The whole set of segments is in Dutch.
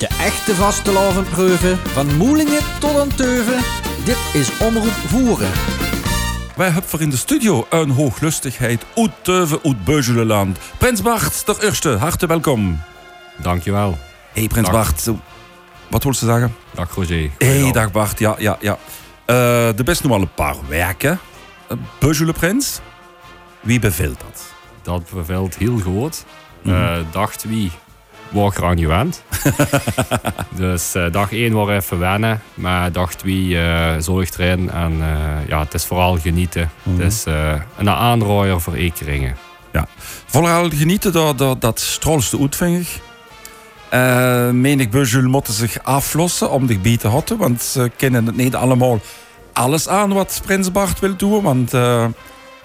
De echte vastelavondpreuven, van Moelingen tot aan Teuven. Dit is Omroep Voeren. Wij hebben voor in de studio een hooglustigheid uit Teuven, uit Beuzelenland. Prins Bart, de eerste, hartelijk welkom. Dankjewel. Hey Prins Dag. Bart, wat wil ze zeggen? Dag Roger. Hey, dag Bart, ja, ja, ja. Eh, de best nog wel een paar weken. Uh, Beuzelenprins, wie beveelt dat? Dat bevalt heel goed. Eh, dacht wie, was er aan gewend. dus eh, dag 1 was even wennen. Maar dag 2 eh zorgt erin. En eh, ja, het is vooral genieten. Het is een aanrooier voor Ekeringen. Vooral genieten dat, dat, dat straalste uitvinger. Eh menig Beuzul moeten zich aflossen om zich bij te houden. Want ze kennen het niet allemaal alles aan wat Prins Bart wil doen. Want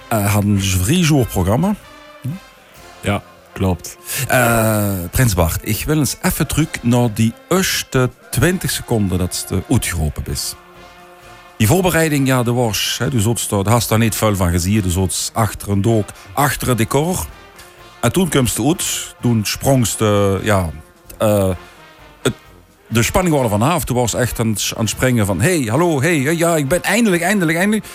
hij had een vrij programma. Ja, klopt. Eh, Prins Bart, ik wil eens even terug naar die eerste 20 seconden dat het uitgeroepen is. Die voorbereiding, ja, de was. Hè, du zult daar, niet veel van gezien. Du zult achter een dook, achter het decor. En toen kwam ze uit. Toen sprong ze, ja, eh, de spanning was vanaf. Toen was echt aan, aan het springen van, hey, hallo, hey, ja, ik ben eindelijk, eindelijk, eindelijk.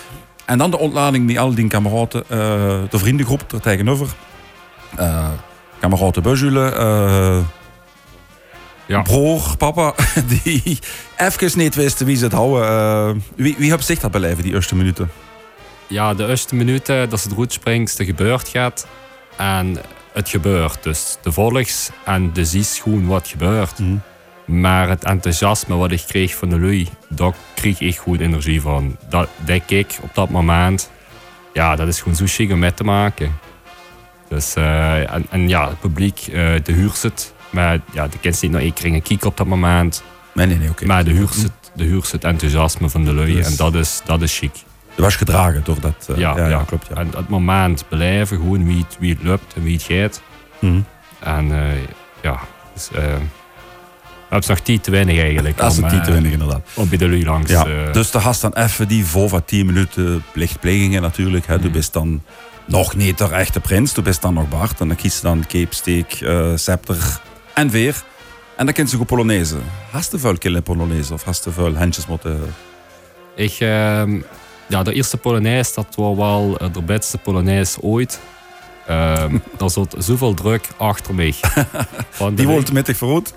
En dan de ontlading met al die kameraden, eh, de vriendengroep er tegenover. Eh kameraden Buzzulen, eh Ja. broer, papa, die even niet wisten wie ze het houden. Eh, wie, wie heeft zich dat beleven, die eerste minuten? Ja, de eerste minuten dat ze eruit springt, er gebeurt gaat. En het gebeurt. Dus de volgs en de zies gewoon wat gebeurt. Maar het enthousiasme wat ik kreeg van de lui, daar kreeg ik goed energie van. Dat denk ik op dat moment. Ja, dat is gewoon zo chic om mee te maken. Dus, eh, en, en ja, het publiek, eh, de huurzit. Maar ja, de kinderen niet naar één kringen kieken op dat moment. Nee, nee. Maar de huurzit, de huurzit enthousiasme van de lui. Dus- En dat is, dat is chic. Je was gedragen door dat. eh, Ja, ja, ja, klopt. Ja. En dat moment beleven, gewoon wie het, wie het lukt en wie het gaat. Mhm. En ja, dus, eh, we hebben nog tijd te weinig eigenlijk. Dat is om, tijd te weinig, inderdaad. Om bij de lui langs. Ja, dus er hast dan even die voor van 10 minuten plichtplegingen natuurlijk. Hè. Bent dan nog niet de echte prins, du bent dan nog Bart. En dan kies je dan cape, steek, eh, scepter en weer. En dan kent ze goed Polonaise. Hast je veel killen Polonaise of hast je veel handjes moeten... ik, ehm, ja, de eerste Polonaise, dat was wel eh, de beste Polonaise ooit. Ehm er zat zoveel druk achter mij. De Die wordt met ik vooruit.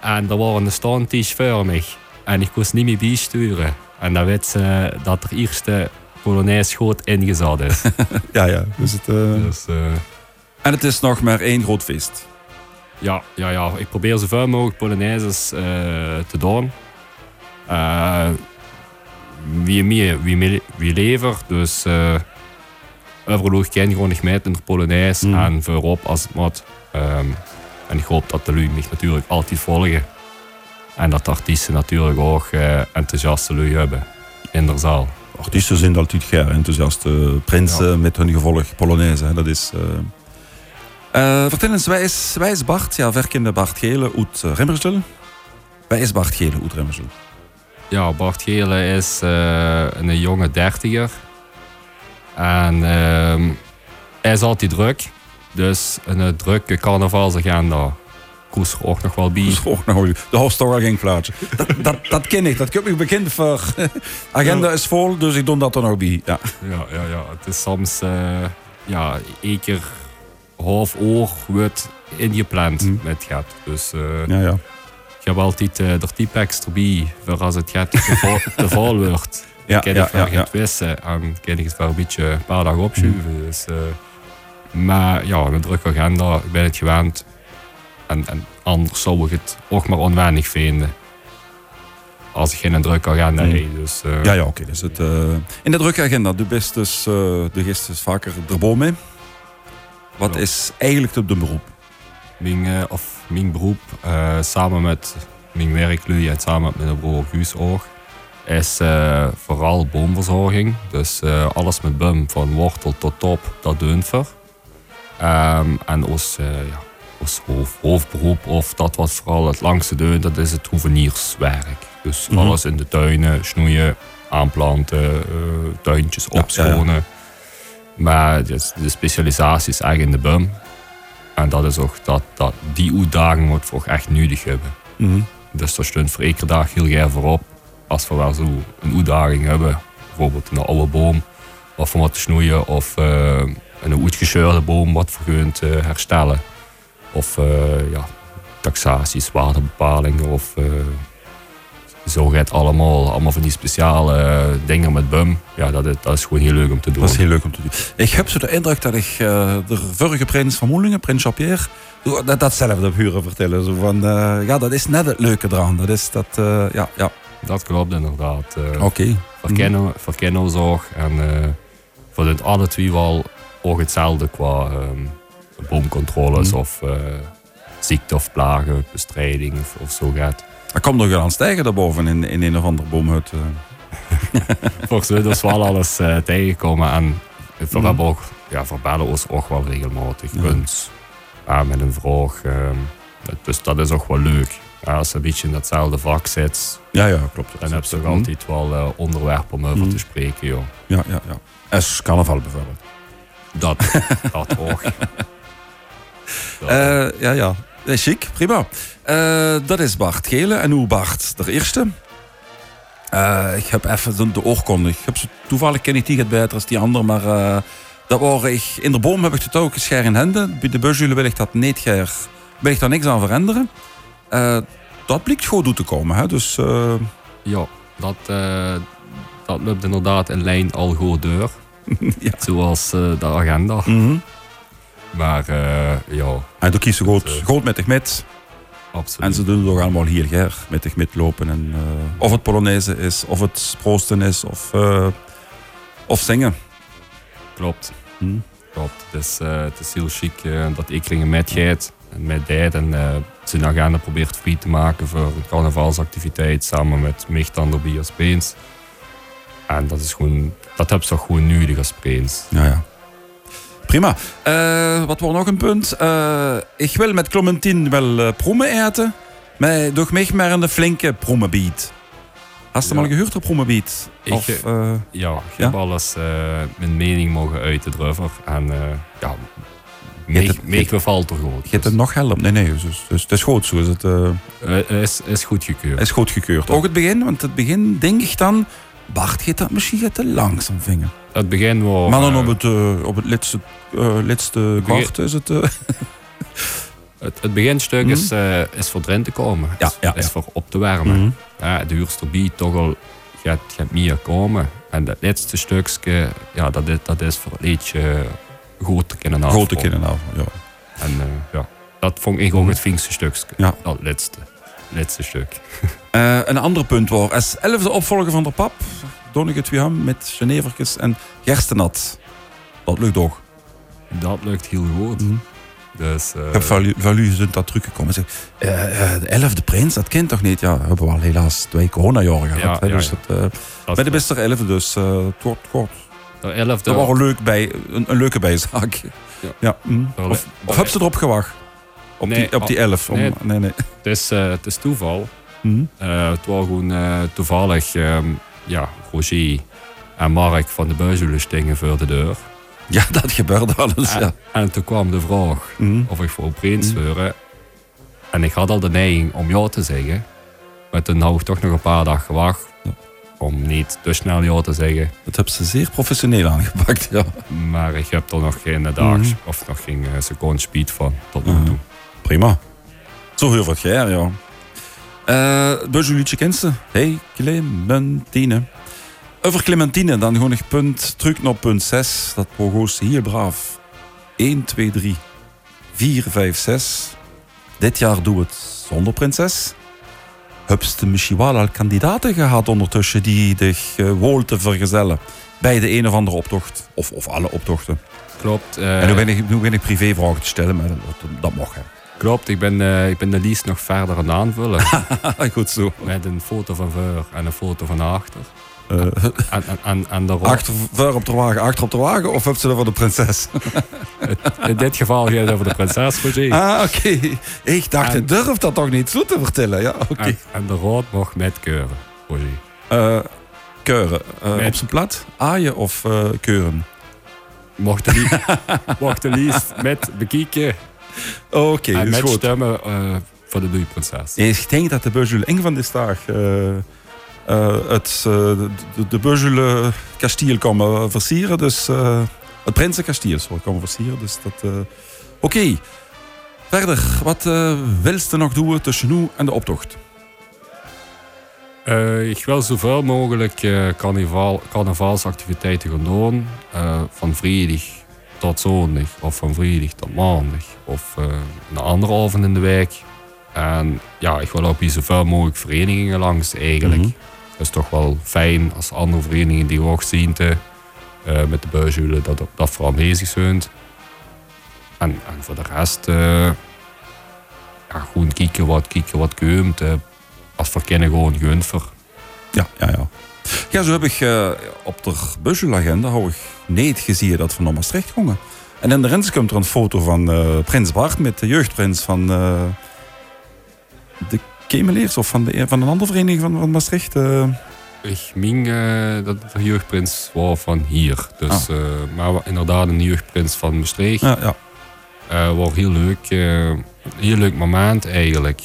En er waren een standtisch voor mij. En ik kon niet meer bijsturen. En dan weet ze dat er eerste Goed ingezet is. Ja, ja. Dus het, eh, dus eh, En het is nog maar één groot feest. ja, ja, ja, ik probeer zoveel mogelijk Polonaises eh, te doen. Wie meer, wie, meer, wie lever. Dus overal ken gewoon mee in de Polonaise. Mm. En voorop als het moet. Ehm, en ik hoop dat de lui mij natuurlijk altijd volgen. En dat de artiesten natuurlijk ook eh, enthousiaste lui hebben in de zaal. Artiesten zijn altijd graag enthousiaste prinsen met hun gevolg Polonaise. Hè. Dat is... eh eh, vertel eens, wij is, wij is Bart, ja, werkende Bart Gele uit uh, Remmersdel. Wij is Bart Gele uit Remmersdel. Ja, Bart Gele is eh, een jonge dertiger. En ehm, hij is altijd druk. Dus een eh, drukke carnavalsagenda koest er ook nog wel bij. Ook nog de hoofdstory ging plaatsen. Dat, dat, dat ken ik, dat kun ik bekend voor. Agenda is vol, dus ik doe dat er nog bij. Ja. Ja, ja, ja. Het is soms eh, ja, één keer half oor wordt ingepland Mm. met gaat. Dus eh, Ja, ja. ik heb altijd eh er type extra bij voor als het gaat te vol, wordt. Ja, kan ja, ik wel ja, ja. het wissen en kan ik het wel een beetje een paar dagen opschuiven. Dus, eh, maar ja, een drukke agenda, ik ben het gewend. En, en anders zou ik het ook maar onwennig vinden. Als ik geen drukke agenda Mm. heb. Dus, eh, Ja, ja, oké. dus het, eh, in de drukke agenda, du bent dus eh, de gist is vaker erboven mee. Wat Ja. is eigenlijk de beroep? Mijn, of mijn beroep, samen met mijn werklui en samen met mijn broer Guus ook, is vooral boomverzorging. Dus alles met boom, van wortel tot top, dat doen we. Ehm, en ons, ja, hoofd, hoofdberoep, of dat wat vooral het langste doen, dat is het hoevenierswerk. Dus Mhm. alles in de tuinen, snoeien, aanplanten, eh, tuintjes Ja, opschonen. Maar de specialisatie is eigenlijk in de boom. En dat is ook dat, dat die uitdaging we ook echt nodig hebben. Mhm. Dus daar stond voor iedere dag heel erg voorop. Als we wel zo een uitdaging hebben, bijvoorbeeld een oude boom, of wat te snoeien, of eh, een uitgescheurde boom wat we kunnen eh, herstellen. Of eh, ja, taxaties, waardebepalingen, of eh, zo gaat allemaal, allemaal van die speciale eh, dingen met BUM. Ja, dat is, dat is gewoon heel leuk om te doen. Dat is heel leuk om te doen. Ik heb zo de indruk dat ik de vorige prins van Moelingen, prins zo dat, datzelfde heb huren vertellen. Zo van, ja, dat is net het leuke eraan. Dat is dat, ja, ja. Dat klopt inderdaad. Oké. verkennen, verkennelzorg. En eh voor het alle twee wel ook hetzelfde qua ehm, boomcontroles Mhm. of eh, ziekte of plagen, bestrijding of, of zo gaat. Er komt nog wel aan stijgen daarboven in, in een of andere boomhut. eh. Volgens mij is wel alles eh, tegengekomen en we Mhm. hebben ook, ja, verbellen ons ook wel regelmatig. Ja. Met een vraag. ehm, dus dat is ook wel leuk. Ja, als je een beetje in datzelfde vak zit, Ja, ja, klopt. dan heb je toch Mhm. altijd wel onderwerpen om over Mhm. te spreken. Joh. Ja, ja, ja. Es carnaval bijvoorbeeld. Dat, dat ook. Eh, ja, ja. Chic, prima. Eh, dat is Bart Gele. En hoe Bart, de eerste. Eh, ik heb even de, de oorkonde. Ik heb ze toevallig ken ik die het beter als die ander, maar dat ik, in de boom heb ik het ook scher in handen. Bij de busjule wil ik dat niet ger, wil ik daar niks aan veranderen. Dat blijkt goed toe te komen, hè? Dus Ja, dat, eh, dat loopt inderdaad in lijn al goed door. Ja. Zoals de agenda. mhm. Maar eh, ja, en toen kiezen goed, Dat, eh, met de met. absoluut. En ze doen het ook allemaal hier ger, met de met lopen. En, eh, of het Polonaise is, of het proosten is, of, of zingen. Klopt. Hm. Klopt. Het is heel chic dat ik ringen met en met tijd. En eh, zijn agenda probeert free te maken voor een carnavalsactiviteit samen met erbij als Peens. En dat is gewoon, dat heb je toch gewoon nodig als Peens. Ja, ja. Prima. Eh, wat was nog een punt? Eh, ik wil met Clementine wel proemen eten. Maar toch mij maar een flinke proemenbiet. Hast je Ja. mal? Ik, eh, Ja, ik Ja? heb alles mijn mening mogen uiten erover. En eh ja, Je hebt me- het- me bevalt er goed. je hebt het nog helpen? Nee, nee. Dus, dus het is goed zo. Is het is, is goed gekeurd. is goed gekeurd. Ook het begin, want het begin denk ik dan... Bart gaat dat misschien te langzaam vingen. Het begin maar dan eh, op het, eh, op het laatste, eh laatste kwart is het... eh, het, het beginstuk Mhm. is, eh, is voor erin te komen. Ja, is, ja, is ja. voor op te warmen. mhm. Ja, de huursterbie toch al gaat, gaat meer komen. En dat laatste stukje, ja, dat is, dat is voor het liedje goed te kunnen afvallen. Grote kinderen nou. Ja. En ja, dat vond ik ook het vinkste stukje. Ja. Dat laatste. Laatste stuk. Eh, een ander punt was, als elfde opvolger van de pap, weer aan met Genevertjes en gerstenat. Dat lukt ook. Dat lukt heel goed. Mhm. Dus, eh, Ik heb jullie zijn dat teruggekomen. Zeg, eh, eh, de elfde prins, dat kent toch niet? Ja, we hebben wel helaas twee coronajaren gehad. Ja, hè, ja, dus ja. Dat, dat, maar de beste elfde, dus het wordt kort. de elfde, Dat was een, leuk bij, een, een leuke bijzaak. Ja. mm. Of, of heb ze erop gewacht? Op, Nee, die, op die elf? Om, nee. nee, nee. het, is, het is toeval. Eh, het was gewoon toevallig ehm, ja, Roger en Mark van de Buizulen stingen voor de deur. Ja, dat gebeurde alles. En, Ja. en toen kwam de vraag Mhm. of ik voor Prins wilde. En ik had al de neiging om ja te zeggen. Maar toen had ik toch nog een paar dagen gewacht. Ja. Om niet te snel ja te zeggen. Dat hebben ze zeer professioneel aangepakt. Ja. Maar ik heb er nog geen daags Mhm. of nog geen eh, seconde speed van tot nu Mhm. toe. Prima. Zo heel wat jaar, ja. Eh dus jullie kent ze. Hey, Clementine. Over Clementine, dan gewoon nog punt, terug naar punt 6. Dat pogo's heel braaf. 1, 2, 3, 4, 5, 6. Dit jaar doen we het zonder prinses. Heb je misschien wel al kandidaten gehad ondertussen die dich uh, wol te vergezellen bij de een of andere optocht? Of, of alle optochten? Klopt. eh, en nu ben ik, nu ben ik privévragen te stellen, maar dat, dat mag hè. Klopt, ik ben, eh, ik ben de lijst nog verder aan het aanvullen. Goed zo. met een foto van voor en een foto van achter. Uh, En, en, en, en daarop, achter, voor op de wagen, achter op de wagen of heb ze er voor de prinses? in dit geval gaat het over de prinses Roger. Ah, oké. Ik dacht, En- je durft dat toch niet zo te vertellen? Ja, oké. En, en de rood mocht met keuren, Roger. Eh, keuren. Eh, Op zijn plat? Aaien of eh, keuren? Mocht de, mocht de lijst met bekijken Oké, en met goed. stemmen eh, voor de nieuwe prinses. Ik denk dat de Beuzul een van de dag eh, eh, het eh, de, de kasteel komen versieren. Dus eh, het Prinsenkasteel zal komen versieren. Dus dat. eh, Oké. Verder, wat eh wilst nog doen tussen nu en de optocht? Eh, ik wil zoveel mogelijk eh, carnaval, carnavalsactiviteiten gaan doen. Eh, van vrijdag tot zondag. Of van vrijdag tot maandag. Of eh, een andere avond in de week. En ja, ik wil ook hier zoveel mogelijk verenigingen langs eigenlijk. Het is toch wel fijn als andere verenigingen die ook zien te, eh, met de buisjulen dat, dat vooral bezig zijn. En, en voor de rest, eh, ja, gewoon kijken wat, kijken wat komt. eh. als verkennen gewoon gunfer. Ja, ja, ja. Ja, zo heb ik op de Beuzulagenda hou ik niet gezien dat we naar Maastricht gingen. En in de rens komt er een foto van Prins Bart met de jeugdprins van Kemeleers of van, de, van een andere vereniging van, van Maastricht. eh. Ik meen eh, dat het de jeugdprins was van hier. Dus, eh, maar inderdaad een jeugdprins van Maastricht. ja, ja. Was heel leuk. heel leuk moment eigenlijk.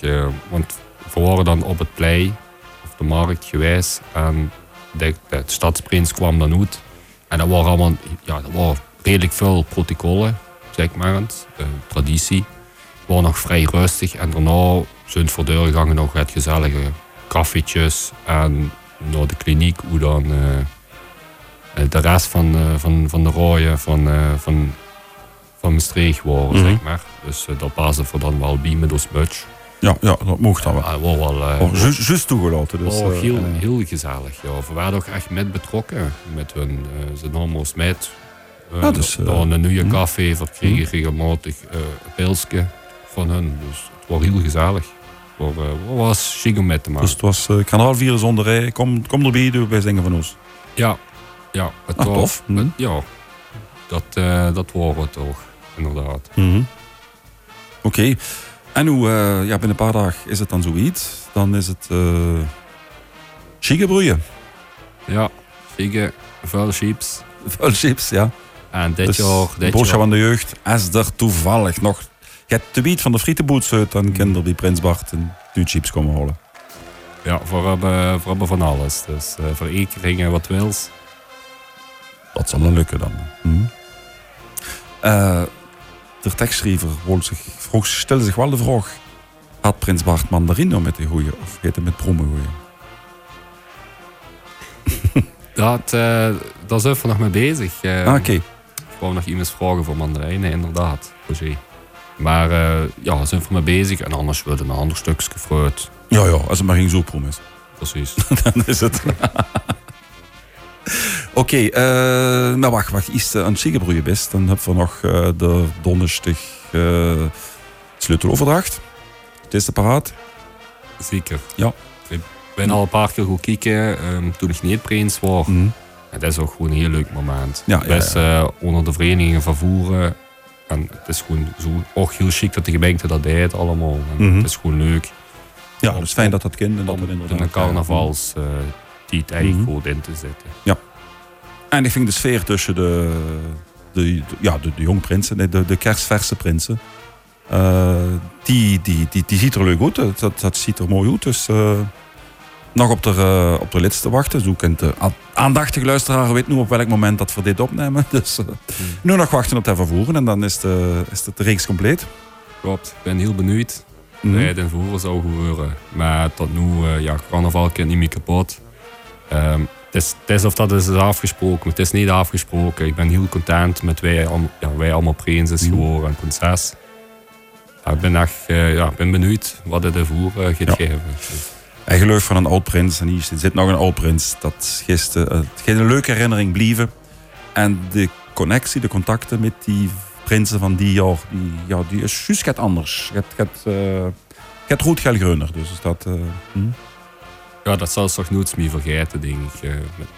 want we waren dan op het plein, of de markt geweest. En de, de stadsprins kwam dan uit. En dat waren allemaal, ja, dat waren redelijk veel protocollen, zeg maar. eens, traditie. Het was nog vrij rustig. En daarna zijn voor deur gegangen nog het gezellige koffietjes. En naar de kliniek, hoe dan eh, de rest van, eh, van, van de rooien van, eh, van van Maastricht waren, Mhm. zeg maar. Dus uh, dat voor dan wel bij met ons ja, ja, dat mocht dan wel. Ja, was wel uh, Oh, ju- Juist toegelaten. Dus, oh, heel, heel gezellig. Ja. We waren ook echt met betrokken met hun. Uh, ze namen ons met. Uh, Ja, dus, een nieuwe mhm. café verkregen regelmatig uh, pilsje van hun. Dus het was heel gezellig. Het was, uh, was chic om met te maken. Dus het was uh, kanaalvieren zonder rij. Kom, kom erbij, doe bij zingen van ons. Ja, ja. Het Ah, was, tof. Mhm. het- ja, dat, uh, dat waren we toch, inderdaad. Mhm. Oké. En hoe, ja, binnen een paar dagen is het dan zoiets. Dan is het uh, chique broeien. Ja, chique, vuile chips. Vuile chips, ja. En dit Dus jaar... Dit jaar van de jeugd. Als er toevallig nog... Je hebt de wiet van de frietenboots uit. Dan kan er bij Prins Bart nu chips komen halen. Ja, voor hebben, voor hebben van alles. Dus uh, voor ekeringen wat wils. Dat zal dan lukken dan. Mhm. Uh, de tekstschrijver zich, vroeg, stelde zich wel de vraag... Had Prins Bart mandarino met die goeie of heet het met brommen goeie? Dat, uh, daar zijn we nog mee bezig. Uh, ah, Oké. Okay. Nog iemand vragen voor mandarijnen, inderdaad. Roger. Maar uh, ja, zijn we mee bezig. En anders willen een ander stukje fruit. Ja, ja, als het maar geen zoeprom is. Precies. dan is het. Oké, okay, uh, maar wacht, wacht. Is het een chickenbroeien best, dan hebben we nog uh, de donderstig uh, sleuteloverdracht. Het is de paraat. Zeker. Ja. Ik ben al een paar keer goed kijken um, toen ik niet prins was. Mm. En dat is ook gewoon een heel leuk moment. Ja, Best ja, ja. Uh, onder de verenigingen van voeren. En het is gewoon zo, heel chic dat de gemeente dat deed allemaal. En Mhm. Het is gewoon leuk. Ja, het is fijn dat dat kind en dat het inderdaad... in een carnavals uh, tijd eigenlijk Mhm. goed in te zetten. Ja. En ik vind de sfeer tussen de, de, de- ja, de, de jongprinsen, nee, de, de kerstverse prinsen, eh, die, die, die, die ziet er leuk uit. Dat, dat, dat ziet er mooi uit. Dus eh, nog op de, eh, op de lids te wachten. Zo kent de a- aandachtige luisteraar weet nu op welk moment dat we dit opnemen. Dus eh, nu nog wachten op het vervoeren en dan is de, is de, de reeks compleet. Klopt. Ik ben heel benieuwd. Nee, den voeren zou gebeuren. Maar tot nu, uh, ja, carnaval kan niet meer kapot. Um, het, is, het is of dat is afgesproken, maar het is niet afgesproken. Ik ben heel content met wij, al, ja, wij allemaal prinses Mhm. geworden en prinses. Ja, ik ben echt ja, ik ben benieuwd wat het de uh, gaat Ja. geven. Hij geloof van een oud prins en hier zit nog een oud prins. Dat gisteren uh, geen leuke herinnering blijven. En de connectie, de contacten met die prinsen van die jaar, die, ja, die is juist gaat anders. Het gaat, uh, gaat goed geld greuner. Dus is dat. Uh, hm? Ja, dat zal ze toch nooit meer vergeten, denk ik.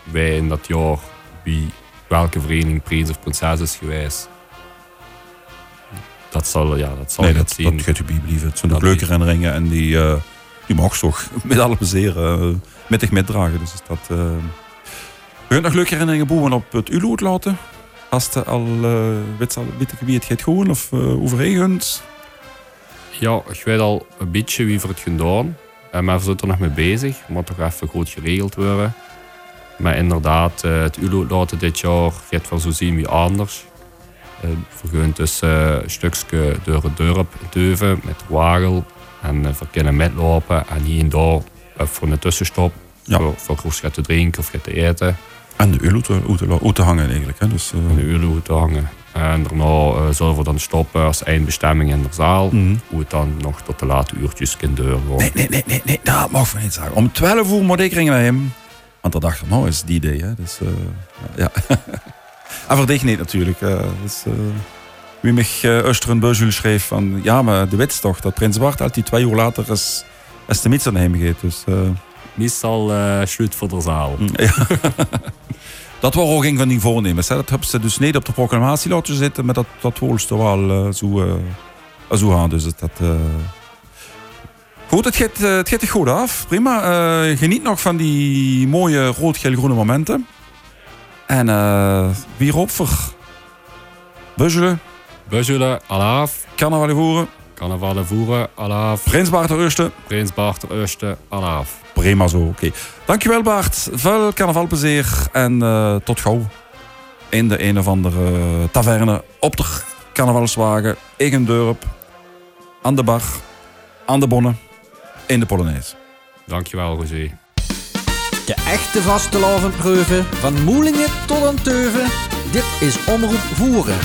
Wij in dat jaar, wie welke vereniging prins of prinses is geweest. Dat zal, ja, dat zal nee, dat, zien. dat gaat u blijven. Het zijn ook Dat leuke herinneringen en die, uh, die mag je toch met alle plezier uh, met zich metdragen. Dus is dat. Uh... We gaan nog leuke herinneringen boven op het ULO laten. Als je al uh, weet, al, weet je wie het gaat gewoon of uh, overheen Ja, ik weet al een beetje wie voor het gedaan. En maar we zijn er nog mee bezig. Moet toch even goed geregeld worden. Maar inderdaad, eh, het ULO laten dit jaar gaat wel zo zien wie anders. Uh, we gaan dus uh, een stukje door het dorp duiven met wagel. En uh, we kunnen metlopen en hier en daar voor een tussenstop. Ja. Voor, voor te drinken of te eten. En de ulo te, hangen eigenlijk. Hè? Dus, uh... De ulo te hangen. En daarna uh, zullen we dan stoppen als eindbestemming in de zaal. Mhm. Hoe het dan nog tot de late uurtjes kan duren. Nee, nee, nee, nee, nee, dat mag ik niet zeggen. Om 12 uur moet ik ringen naar hem. Want dat dacht ik, nou is die idee. Hè? Dus, uh, ja. en voor dich niet natuurlijk. Dus, wie uh, Öster een beuzul schreef van... Ja, maar de wet toch dat Prins Bart altijd twee uur later is, is de mits naar hem gaat. Dus, Meestal uh, sluit voor de zaal. Ja. dat was ook een van die voornemens. Hè. Dat hebben ze dus niet op de proclamatie laten zitten, maar dat, dat holste wel uh, zo, uh, zo aan. Dus dat, uh... Goed, het gaat, het gaat er goed af. Prima. geniet nog van die mooie rood-geel-groene momenten. En wie erop voor? Buzzelen. Buzzelen, alaaf. Carnaval voeren. Carnaval voeren, alaaf. Prins Bart de Eerste. Prins Bart de Eerste, alaaf. Prima zo, oké. Okay. Dankjewel Bart. Veel carnavalplezier en uh, tot gauw. In de een of andere taverne op de carnavalswagen, in dorp, aan de bar, aan de bonnen, in de Polonaise. Dankjewel, Roger. De echte vaste van Moelingen tot aan Teuven. Dit is Omroep Voeren.